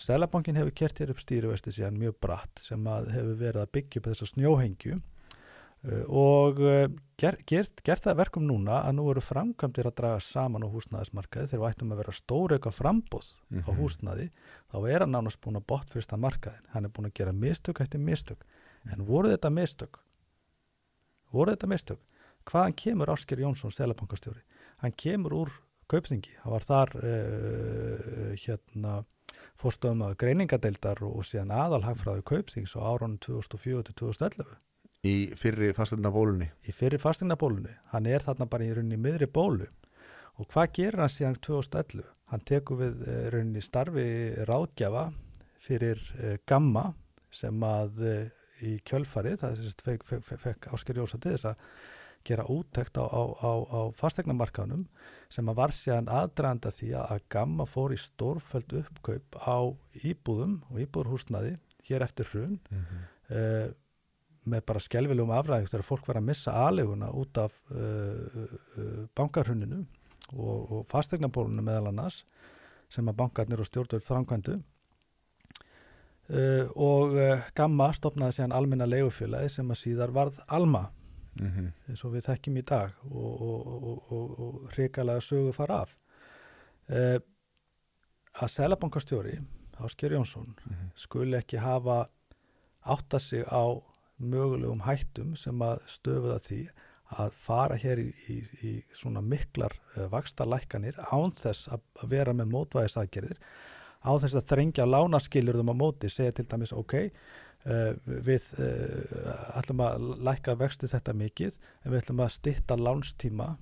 Sælabankin hefur kert hér upp stýrivesti síðan mjög bratt sem hefur verið að byggja upp þessa snjóhengju. Uh, og uh, ger, gert, gert það verkum núna að nú eru framkvæmdir að draga saman á húsnæðismarkaði. Þegar við ættum að vera stóreika frambóð mm -hmm. á húsnæði. Þá er hann nánast búin að bort fyrsta markaðin hann er búin að gera mistök eftir mistök. En voru þetta mistök? Voru þetta mistök? Hvaðan kemur Ásker Jónsson, selabankastjóri hann kemur úr kaupþingi. Hann var þar uh, hérna fórstöðum að greiningadeildar og síðan aðalhagfræðu kaupþings á áraunum 2004-2011 Í fyrri fastegnabólunni Í fyrri fastegnabólunni, hann er þarna bara í rauninni miðri bólu. Og hvað gerir hann síðan 2011? Hann tekur við uh, rauninni starfi ráðgjafa fyrir uh, gamma sem að uh, í kjölfari, það þess að fekk Ásker Jónsson til þess að gera úttekt á, á, á, á fastegnamarkaðnum sem að var séðan aðdraðanda því að Gamma fór í stórföld uppkaup á íbúðum og íbúðurhúsnaði hér eftir hrun. Mm -hmm. uh, með bara skjálfilegum afræðing þegar fólk var að missa aðleguna út af uh, uh, bankarhuninu og, og fastegnabólunum meðal annars sem að bankarnir og stjórnvöld framkvæmdu. Og Gamma stopnaði séðan almenna leigufélagi sem að síðar varð Alma mm -hmm. eins og við þekkjum í dag og, og, og, og hrikalega sögu fara af eh, að Sælabankastjóri Ásker Jónsson mm -hmm. skuli ekki hafa átta sig á mögulegum hættum sem að stöfuða því að fara hér í, í, í svona miklar uh, vaksta lækkanir án þess að, að vera með mótvæðisaðgerðir án þess að þrengja lánaskilurðum á móti, segja til dæmis ok, Uh, við uh, ætlum að læka vexti þetta mikið en við ætlum að stitta lánstíma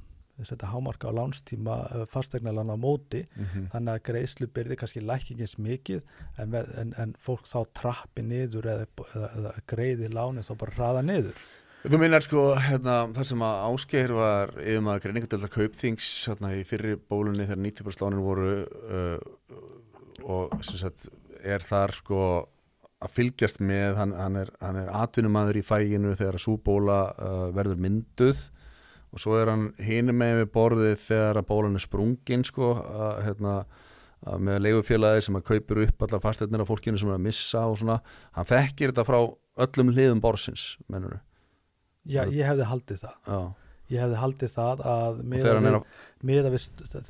þetta hámarka á lánstíma uh, fastegna lána á móti mm -hmm. þannig að greiðslu byrði kannski lækingins mikið en, en, en fólk þá trappi niður eða, eða, eða greiði láni þá bara hraða niður Þú minnar sko hérna, það sem að ásker var yfir maður greiningadöldar kaupþings hérna, í fyrri bólunni þegar 90% lánin voru og sagt, er þar sko að fylgjast með, hann, hann er, er atvinnumadur í fæginu þegar að súbóla uh, verður mynduð. Og svo er hann hínum með við borðið þegar að bólan er sprungin sko, að, hérna, að með leigufélagi sem að kaupir upp allar fasteirnir af fólkinu sem er að missa og svona, hann þekkir þetta frá öllum liðum borsins, mennur Já, ég hefði haldið það. Já ég hefði haldið það að miða við,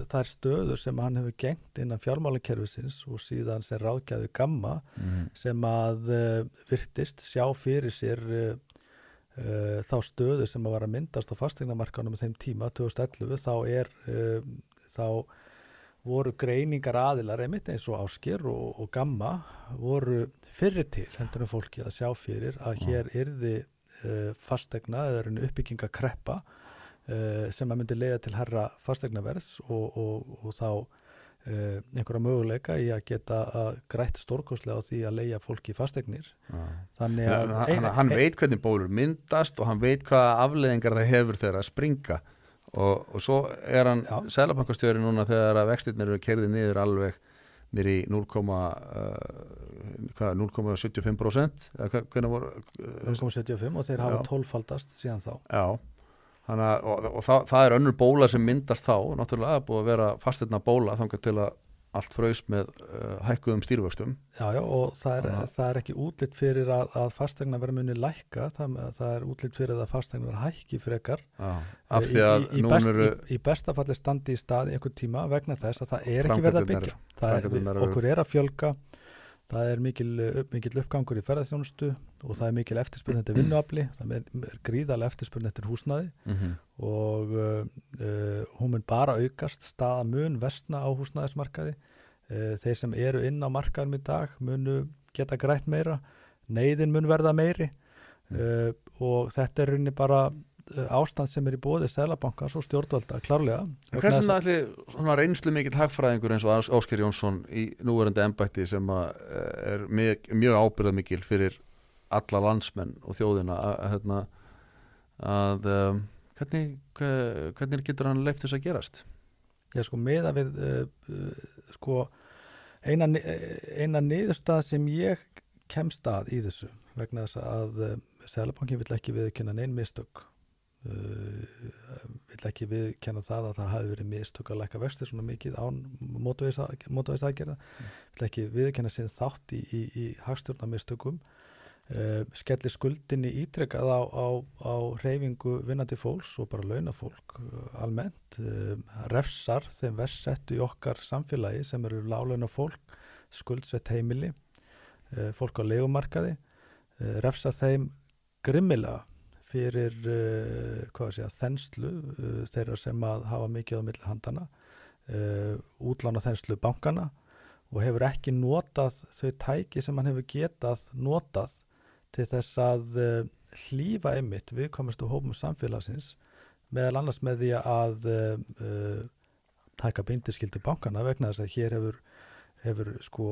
þær stöður sem hann hefur gengt innan fjármálakerfisins og síðan sem ráðgæðu gamma mm. sem að uh, virtist sjá fyrir sér uh, uh, þá stöður sem að var að myndast á fastegnamarkanum með þeim tíma 2011 þá er þá voru greiningar aðilar einmitt eins og áskir og, og gamma voru fyrir til heldur en fólki að sjá fyrir að hér yrði fastegna eða uppbygginga kreppa sem að myndi leiða til herra fastegnaverðs og, og, og þá uh, einhverja möguleika í að geta að grætt stórkoslega á því að leia fólki í fastegnir þannig að hann, hann veit hvernig bólur myndast og hann veit hvaða afleðingar það hefur þegar að springa. Og, og svo er hann selabankastjóri núna þegar að vextirnir eru kerðið niður alveg nýri 0,75% 0,75 og þeir hafa tólfaldast síðan þá. Já að, og, og það, það er önnur bóla sem myndast þá, náttúrulega búið að vera fastirna bóla þangar til að allt fröys með uh, hækkuðum stýrvöxtum. Já, já, og það er, það er ekki útlitt fyrir að, að fastegna verður munni lækka, það, það er útlitt fyrir að fastegna verður hækki frekar. Já, af því að í, í, nú eru... Í, í bestafalli standi í stað í einhver tíma vegna þess að það er ekki verið að byggja. Er, okkur er að fjölga það er mikil, mikil uppgangur í ferðarþjónustu og það er mikil eftirspurn þetta vinnuafli, það er, er gríðarlega eftirspurn þetta húsnaði mm -hmm. og uh, uh, hún mun bara aukast. Staða mun vestna á húsnaðismarkaði uh, þeir sem eru inn á markaðum í dag munu geta grætt meira. Neyðin mun verða meiri. Mm. og þetta er rauninni bara Eh, ástand sem er í bóði Sælabankans og stjórnvalda, klárlega Hvernig það ætli reynslu mikill hagfræðingur eins og Ásker Jónsson í núverandi ennbætti sem eh, er mjög, mjög ábyrðað mikil fyrir alla landsmenn og þjóðina að, hérna, að um, hvernig, hvernig getur hann leift þess að gerast? Já sko meða við uh, sko eina, eina niðurstað sem ég kemst að í þessu vegna þess að uh, Sælabankin vill ekki viðkynna neinn mistök uh, vill vil ekki viðkenna það að það hafi verið mistök að læka vexti svona mikið án mótavæs aðgerða mm. vil ekki viðkenna síðan þátt í, í, í hagstjórnarmistökum. Uh, skellir skuldinni ítrekkað á, á, á reyfingu vinnandi fólks og bara launafólk uh, almennt. Refsar þeim versettu í okkar samfélagi sem eru lálauna fólk skuldsett heimili fólk á legumarkaði refsar þeim grimmilega fyrir uh, segja, þenslu uh, þeirra sem hafa mikið á milli handana uh, útlána þenslu bankana og hefur ekki notað þau tæki sem hann hefur getað notað til þess að hlýfa einmitt viðkomastu hópum samfélagsins meðal annars með því að taka bindiskildi bankana vegna þess að hér hefur, hefur sko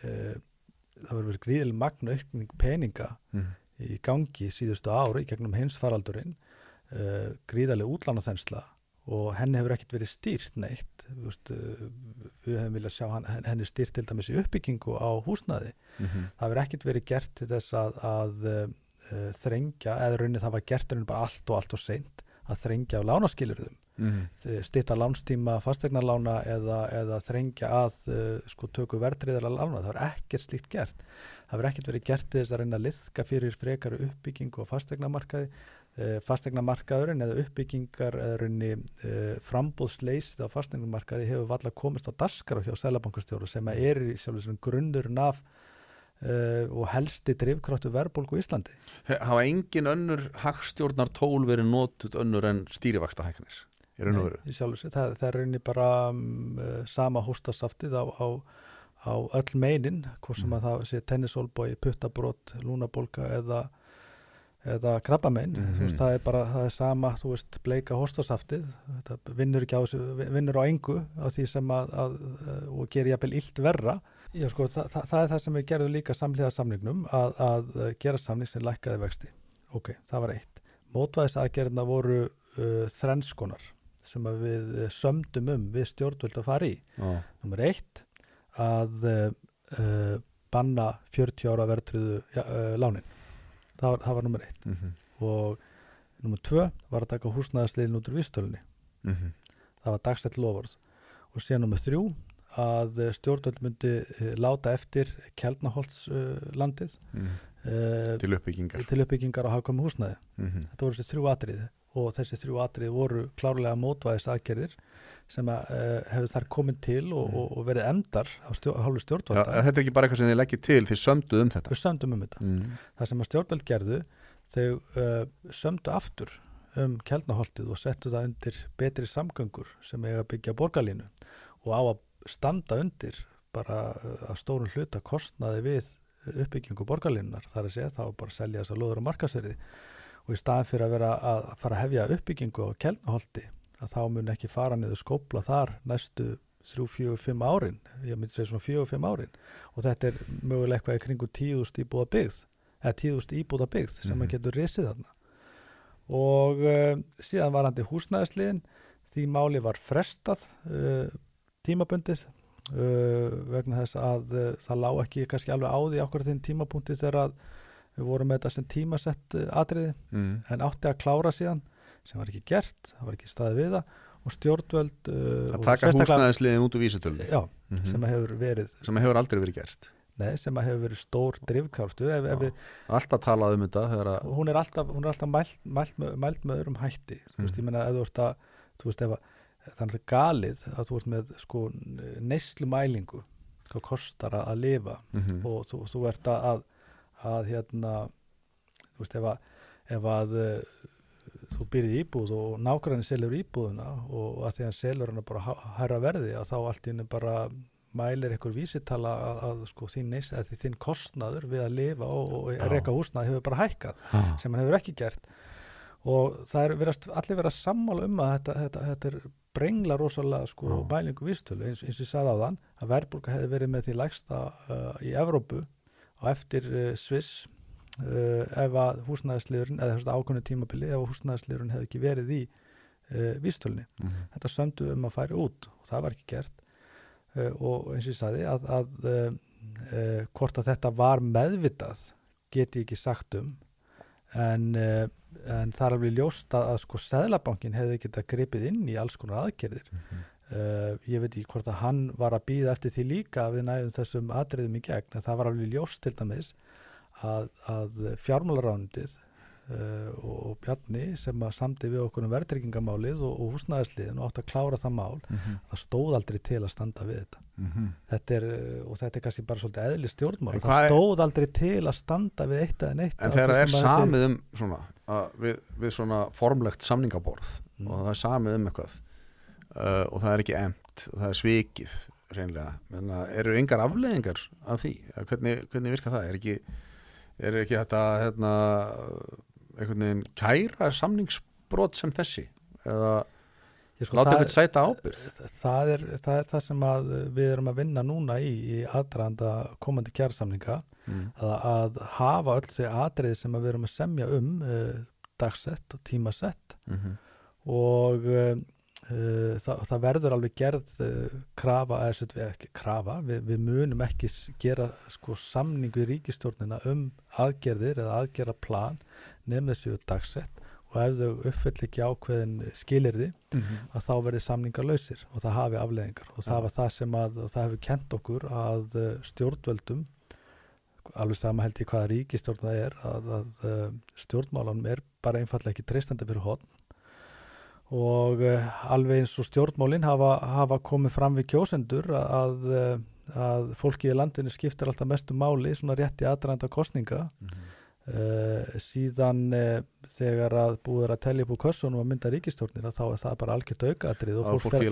það verður verið gríðil magna aukning peninga mm í gangi síðustu ári gegnum heimsfaraldurinn uh, gríðarlega útlánaþensla og henni hefur ekkert verið stýrt neitt. Vist, uh, við hefum viljað sjá hann, henni stýrt til dæmis í uppbyggingu á húsnaði mm -hmm. það hefur ekkert verið gert til þess að, að uh, þrengja, eða raunin það var gert raunin bara allt og allt og seint að þrengja á lánaskilurðum mm stitta lánstíma fastegnarlána eða, eða þrengja að uh, sko tökku verðriðar að lána, það var ekkert slíkt gert. Það verður ekkert verið gert þess að reyna að liðka fyrir frekar uppbyggingu og fastegnamarkaði eh, fastegnamarkaðurinn eða uppbyggingar eða reyni eh, frambóðsleist á fastegnamarkaði hefur valla komist á daskar hjá Sælabankastjóru sem er í sjálfsveit grunnurinn af Uh, og helsti drivkráttu verðbólku í Íslandi. Hafa engin önnur hagstjórnar tól verið nótut önnur en stýrivaksta hæknir? Nei, það, það er reyni bara um, sama hóstasaftið á, á á öll meinin, hvort sem að það sé tennisólbói, puttabrót, lúnabolga eða, eða krabbamein, mm -hmm. veist, það er bara það er sama, þú veist, bleika hostasaftið þetta vinnur ekki á vinnur á engu á því sem að, að og gerir jafnvel illt verra Já, sko, það, það, það er það sem við gerðum líka samlega samningnum að, að gera samning sem lækkaði vexti. Ok, það var eitt. Mótvæðisaðgerðina voru uh, þrenskonar sem við sömdum um við stjórnvöld að fara í. Ah. Númer eitt að uh, banna 40 ára verðtriðu ja, uh, lánin það var, það var nummer eitt mm -hmm. og nummer tvö var að taka húsnæðasliðin út úr vistölunni mm -hmm. það var dagstætt lofvörð og síðan nummer þrjú að stjórnvöld myndi láta eftir Kjeldnaholtslandið mm -hmm. til uppbyggingar til uppbyggingar á hafkvæmu húsnæði þetta voru þessi þrjú atriði og þessi þrjú atrið voru klárlega mótvæðis aðgerðir sem að, uh, hefur þar komið til og, mm. og, verið endar á hálfu stjórnvalda. Ja, þetta er ekki bara eitthvað sem þið leggir til, þið sömduð um þetta. Þið sömduð um þetta. Mm. Það sem að stjórnvald gerðu, þau uh, sömdu aftur um kelnaholtið og settu það undir betri samgöngur sem eiga að byggja borgarlínu og á að standa undir bara uh, að stórun hluta kostnaði við uppbyggingu borgarlínunar. Það er að segja, þá bara selja þess að loður á markasverði og í staðan fyrir að vera að fara að hefja uppbyggingu á kelnaholti að þá mun ekki fara niður skópla þar næstu 3-4-5 árin ég myndi segja svona 4-5 árin og þetta er mögulega eitthvað í kringu 10.000 íbúða byggð eða 10.000 íbúða byggð sem mm -hmm. maður getur risið þarna og uh, síðan var hann til húsnæðisliðin því máli var frestað uh, tímabundið uh, vegna þess að það lág ekki kannski alveg á því ákveður þinn tímapunkti þegar að við vorum með þetta sem tímasett atriði mm. en átti að klára síðan sem var ekki gert, það var ekki staðið við það og stjórnvöld uh, að taka húsnæðisliðin út úr vísitölni já, mm -hmm. sem hefur verið sem hefur aldrei verið gert nei, sem hefur verið stór drivkraftur alltaf talað um þetta a... hún er alltaf, hún er alltaf mælt, mælt, mælt með öðrum hætti mm. þú veist, ég menna, þú veist að ef að það er galið að þú veist með sko neyslu mælingu hvað kostar að lifa mm -hmm. og þú, þú ert að að hérna þú veist, ef að, ef að þú byrðið íbúð og nákvæmlega selur íbúðuna og að því að selur hana bara hæra verði að þá allt í henni bara mælir einhver vísitala að, að sko þín, neys, að þín kostnaður við að lifa og, og reyka húsnaði hefur bara hækkað ah. sem hann hefur ekki gert og það er verast, allir verið að sammála um að þetta, þetta, þetta er brengla rosalega sko ah. mælingu vístölu eins, eins og ég sagði á þann að verðbólka hefði verið með því lægsta uh, í Evrópu og eftir uh, Sviss Uh, ef að húsnæðisliðurinn eða þess að ákvöndu tímabili ef að húsnæðisliðurinn hefði ekki verið í uh, vístölni. Mm -hmm. Þetta söndu um að færa út og það var ekki gert uh, og eins og ég saði að, að hvort að þetta var meðvitað geti ekki sagt um en, uh, en það er alveg ljóst að, að sko Sæðlabankin hefði getað gripið inn í alls konar aðgerðir mm -hmm. uh, ég veit ekki hvort að hann var að býða eftir því líka við næðum þessum aðriðum í gegn en það var alveg ljóst til dæmis að, að fjármálarándið uh, og, Bjarni sem að samti við okkur um verðtryggingamálið og, og húsnæðisliðin og átt að klára það mál það stóð aldrei til að standa við þetta. Þetta er, uh, og þetta er kannski bara svolítið eðli stjórnmál, En það stóð aldrei til að standa við eitt eða neitt. En þegar það er samið um svona, við, við svona formlegt samningaborð Mm. og það er samið um eitthvað uh, og það er ekki emt og það er svikið reynlega, að eru yngar afleðingar af því, hvernig, hvernig virka það? Er ekki, er ekki þetta hérna, einhvern veginn kæra samningsbrot sem þessi? Eða sko, láta það- eitthvað sæta ábyrð það er, það er það sem að við erum að vinna núna í, í aðdraðanda komandi kjærsamninga mm. að, að hafa öll þau atriði sem að við erum að semja um uh, dagsett og tímasett. Mm -hmm. og uh, uh, það, það verður alveg gerð uh, krafa, eða sem við ekki krafa, við, við munum ekki gera sko samning við ríkistjórnina um aðgerðir eða aðgerðaplan nefnir þessu dagsett og ef þau uppfyll ekki ákveðin skilirði að þá verði samningar lausir og það hafi afleðingar og það Já. var það sem að það hefur kent okkur að uh, stjórnvöldum alveg sama held ég hvaða ríkistjórn það er að, að uh, stjórnmálanum er bara einfallega ekki treystandi fyrir hotn og uh, alveg eins og stjórnmálin hafa, hafa komið fram við kjósendur að, að fólki í landinu skiptir alltaf mestu máli svona rétt í aðrænda kostninga Uh, síðan uh, þegar að búið er að tellja upp úr kössunum að mynda ríkistjórnina þá er það bara algjört aukaðrið og, og fólk fólki fer-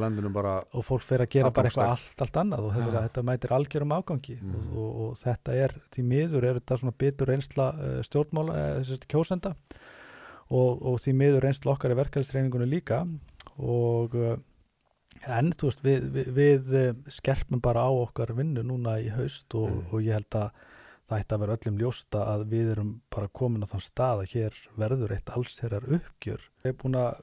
og fólk fer að gera bara eitthvað allt, allt annað og þetta, Já. þetta mætir algjörum afgangi Mhm. og, og, og þetta er því miður er þetta svona bitur reynsla uh, stjórnmála, uh, sérst, kjósenda og, og því miður reynsla okkar í verkefælisreiningunni líka og en þú veist við, við, við skerpum bara á okkar vinnu núna í haust og, Mhm. og ég held að það ætti að vera öllum ljósta að við erum bara komin á þann stað að hér verður eitt allsherjar uppgjör. Ég er búin að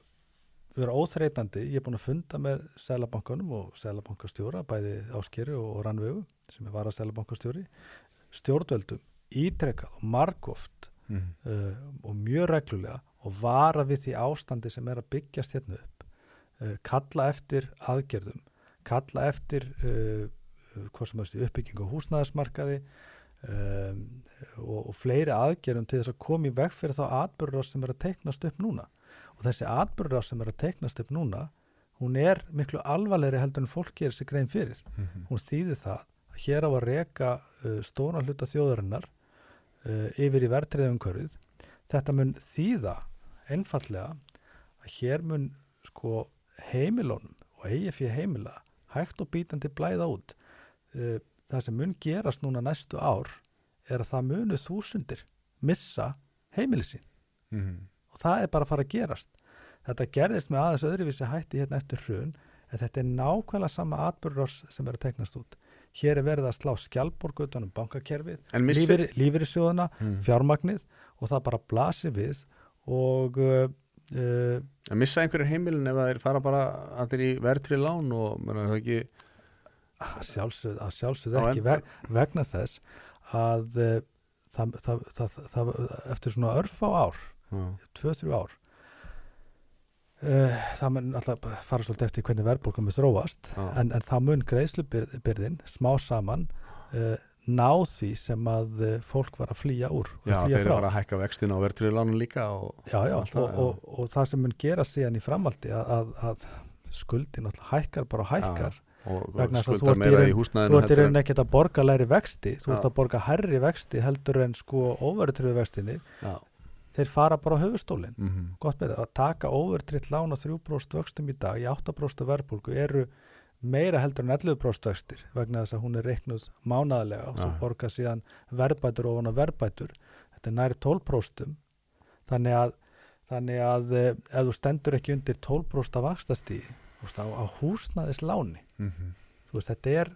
vera óþreytandi, ég er búin að funda með Sælabankanum og Sælabankastjóra, bæði Áskeri og Rannvegu sem er vara Sælabankastjóri, stjórnvöldum ítrekkað og margóft mm. uh, og mjög reglulega og vara við því ástandi sem er að byggjast hérna upp uh, kalla eftir aðgerðum kalla eftir uh, uh, hvað sem hefst í uppbyggingu húsnæðismarkaði um, og, og fleiri aðgerðum til þess að koma í veg fyrir þá atbyrður sem er að teiknast upp núna. Og þessi atbyrður sem er að teiknast upp núna hún er miklu alvarlegri heldur en fólk gerir sig grein fyrir. Mm hún þýði það að hér á að reka uh, stóna hluta þjóðarinnar uh, yfir í verðtriðumkörfið þetta mun þýða einfallega að hér mun sko heimilónum og eigi fyrir heimila hægt og bítandi blæða út. Uh, það sem mun gerast núna næstu ár er að það munu þúsundir missa heimili sín Mm. og það er bara að fara að gerast þetta gerðist með aðeins öðruvísi hætti hérna eftir hrun en þetta er nákvæmlega sama atbyrðars sem er að teknast út hér er verið að slá skjálborgutunum bankakerfið, En missir lífeyri, lífeyrissjóðuna mm. fjármagnið og það bara blasir við og uh, uh, En missa einhverjir heimilin ef það er fara bara allir í verðtri lán og menn, það ekki að sjálfsögð, að sjálfsögð Á ekki veg, vegna þess að uh, það, það, það, það, eftir svona örf á ár já, tvö, þrjú ár uh, það mun alltaf fara svolítið eftir hvernig verðbólkum er þróast já. en, en það mun greiðslubyrðin smá saman uh, ná því sem að fólk var að flýja úr já flýja þeir eru bara að hækka vextin á verðtri lánum líka og, já, já, og, og, og það sem mun gera síðan í framaldi að, að, að skuldin alltaf hækkar bara hækkar. Og, og að þú í meira í þú húsnæðinu ert í rauninni ekkert að borga læri vexti. Þú ert að borga herri vexti heldur en sko óverðtröðu vextinni já, þeir fara bara á höfustólinn mm gott með að taka overtritt lán á 3% vöxtum í dag í 8% verðbólgu eru meira heldur en 11% vextir vegna þess að hún er reiknuð mánaðlega og Já. borga síðan verðbætur ofan á verðbætur. Þetta er næri 12% þannig að, þannig að eh, ef þú stendur ekki undir 12% af vaxtastíði þú veist, á, á húsnaðis láni -hmm. þú veist, þetta er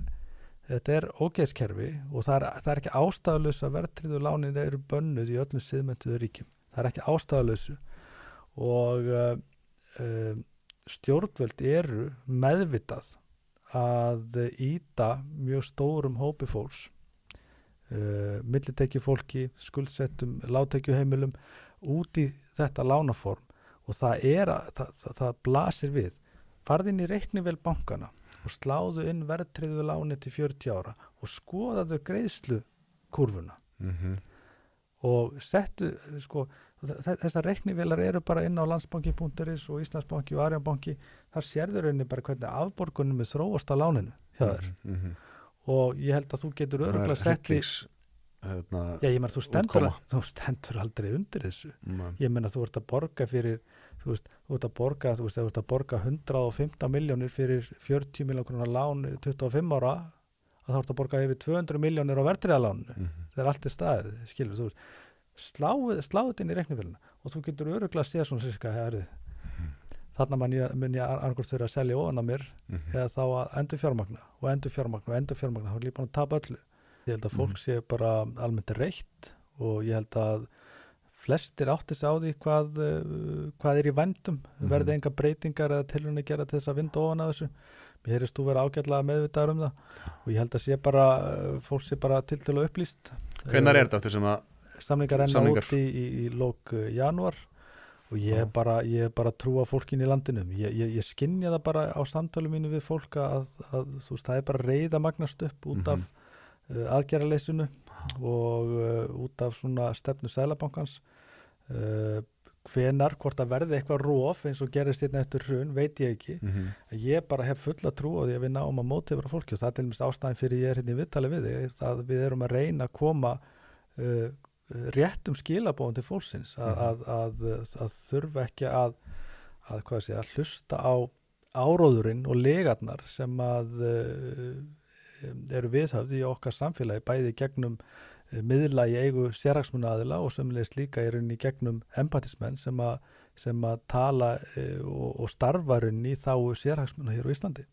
þetta er ógeðskerfi og það er, það er ekki ástæðalösu að verðtriðu lánin eru bönnuð í öllum siðmynduðu ríkjum. Það er ekki ástæðalösu og uh, stjórnvöld eru meðvitað að íta mjög stórum hópi fólks uh, millitekju fólki, skuldsettum, láttekjuheimilum út í þetta lánaform. Og það er að, það, það, það blasir við farð inn í reiknivel bankana og sláðu inn verðtriðu láni til 40 ára og skoðaðu greiðslu kurvuna mm og settu sko, þe- þessar reiknivelar eru bara inn á landsbanki.is og Íslandsbanki og Arjanbanki þar sérður henni bara hvernig afborgunum er þróast á láninu hjá þér. -hmm. og ég held að þú getur öruglega sett í hérna, Já, ég menn, þú stendur, útkoma. þú stendur aldrei undir þessu. mm, Ég menn að þú ert að borga fyrir, þú veist, þú ert að borga, þú veist, þú ert að borga 115 miljónir fyrir 40 miljónir lán 25 ára, að þá ert að borga yfir 200 miljónir á verðriðaláninu. mm Það er allt í staðið, skilur, þú veist. Sláðu þetta inn í reiknifélina og þú getur öruglega að sé svona sérska, herri, þarna mun ég, annars þurfa að selja ofan á mér -hmm. eða þá að endur fjármagna og endur fjármagna og endur fjármagna, þá er líka búin að tapa öllu. Ég held að fólk Mhm. sé bara almennt reitt og ég held að flestir átti sig á því hvað, uh, hvað er í vendum, Mhm. verði enga breytingar eða tilhörni gera til þess að vinda ofan að þessu. Mér heyrist þú vera ágætlega meðvitaður um það og ég held að sé bara, uh, fólk sé bara til til að upplýst. Hvenær er þetta aftur sem að Samningar renna Samningar. út í, í, í lók januar og ég er bara, bara að trúa fólkin í landinu. Ég, ég, ég skinja það bara á samtölu mínu við fólk að, að þú veist, það er bara reyða magnast upp út af uh, aðgerraleysinu og uh, út af svona stefnu Sælabankans uh, hvenar, hvort að verði eitthvað róf eins og gerist hérna eftir hrun, veit ég ekki mm -hmm. ég bara hef fulla trú á því að við náum að móti yfir fólki og það er til dæmis ástæðin fyrir ég er hérna í viðtali við þig að við erum að reyna að koma uh, réttum skilabóðum til fólksins að, Mhm. að, að, að þurfa ekki að, að, hvað sé, að hlusta á áróðurinn og legarnar sem að uh, eru viðhafði í okkar samfélagi bæði gegnum uh, miðla í eigu sérhagsmunaðila og sömulegist líka í rauninni í gegnum empatismenn sem að sem að tala uh, og, og starfa rauninni í þá sérhagsmuna hér á Íslandi